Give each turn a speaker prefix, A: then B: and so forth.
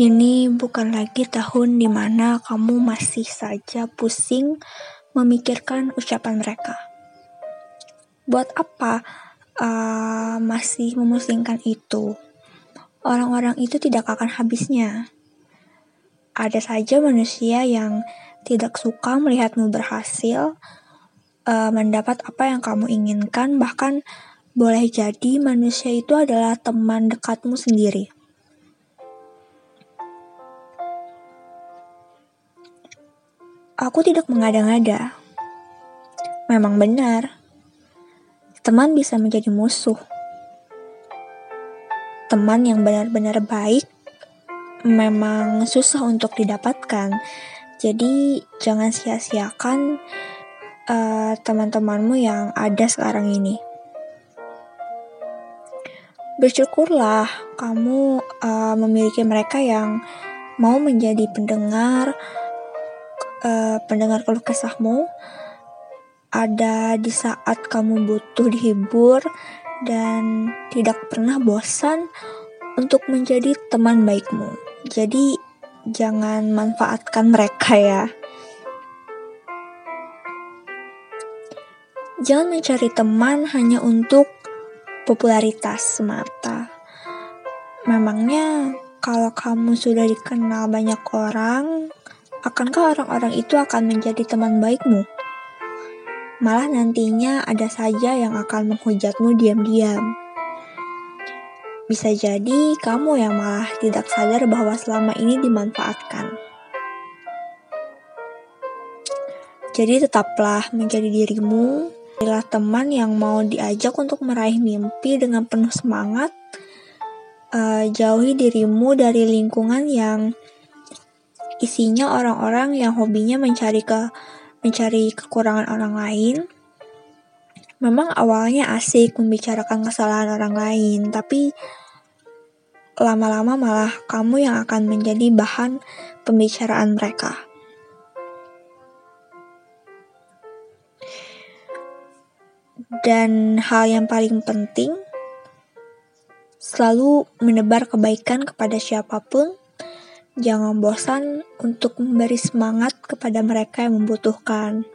A: Ini bukan lagi tahun di mana kamu masih saja pusing memikirkan ucapan mereka. Buat apa uh, masih memusingkan itu? Orang-orang itu tidak akan habisnya. Ada saja manusia yang tidak suka melihatmu berhasil, uh, mendapat apa yang kamu inginkan, bahkan boleh jadi manusia itu adalah teman dekatmu sendiri. Aku tidak mengada-ngada. Memang benar, teman bisa menjadi musuh. Teman yang benar-benar baik memang susah untuk didapatkan. Jadi jangan sia-siakan uh, teman-temanmu yang ada sekarang ini. Bersyukurlah kamu uh, memiliki mereka yang mau menjadi pendengar, uh, pendengar keluh kesahmu ada di saat kamu butuh dihibur dan tidak pernah bosan untuk menjadi teman baikmu. Jadi jangan manfaatkan mereka ya. Jangan mencari teman hanya untuk popularitas semata. Memangnya kalau kamu sudah dikenal banyak orang, akankah orang-orang itu akan menjadi teman baikmu? Malah nantinya ada saja yang akan menghujatmu diam-diam. Bisa jadi kamu yang malah tidak sadar bahwa selama ini dimanfaatkan. Jadi tetaplah menjadi dirimu, adalah teman yang mau diajak untuk meraih mimpi dengan penuh semangat. Uh, jauhi dirimu dari lingkungan yang isinya orang-orang yang hobinya mencari ke mencari kekurangan orang lain. Memang awalnya asik membicarakan kesalahan orang lain, tapi lama-lama malah kamu yang akan menjadi bahan pembicaraan mereka. Dan hal yang paling penting, selalu menebar kebaikan kepada siapa pun Jangan bosan untuk memberi semangat kepada mereka yang membutuhkan.